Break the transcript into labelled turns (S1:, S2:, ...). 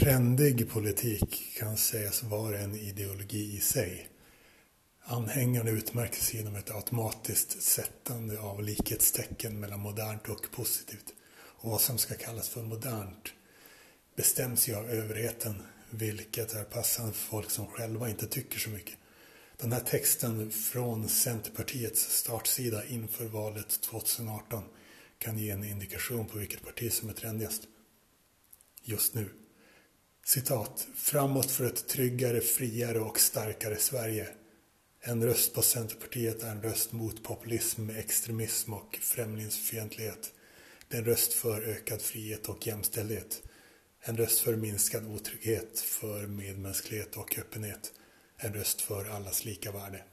S1: Trendig politik kan sägas vara en ideologi i sig. Anhängarna utmärker sig genom ett automatiskt sättande av likhetstecken mellan modernt och positivt. Och vad som ska kallas för modernt bestäms ju av överheten, vilket är passande för folk som själva inte tycker så mycket. Den här texten från Centerpartiets startsida inför valet 2018 kan ge en indikation på vilket parti som är trendigast just nu. Citat. Framåt för ett tryggare, friare och starkare Sverige. En röst på Centerpartiet är en röst mot populism, extremism och främlingsfientlighet. Det är en röst för ökad frihet och jämställdhet. En röst för minskad otrygghet, för medmänsklighet och öppenhet. En röst för allas lika värde.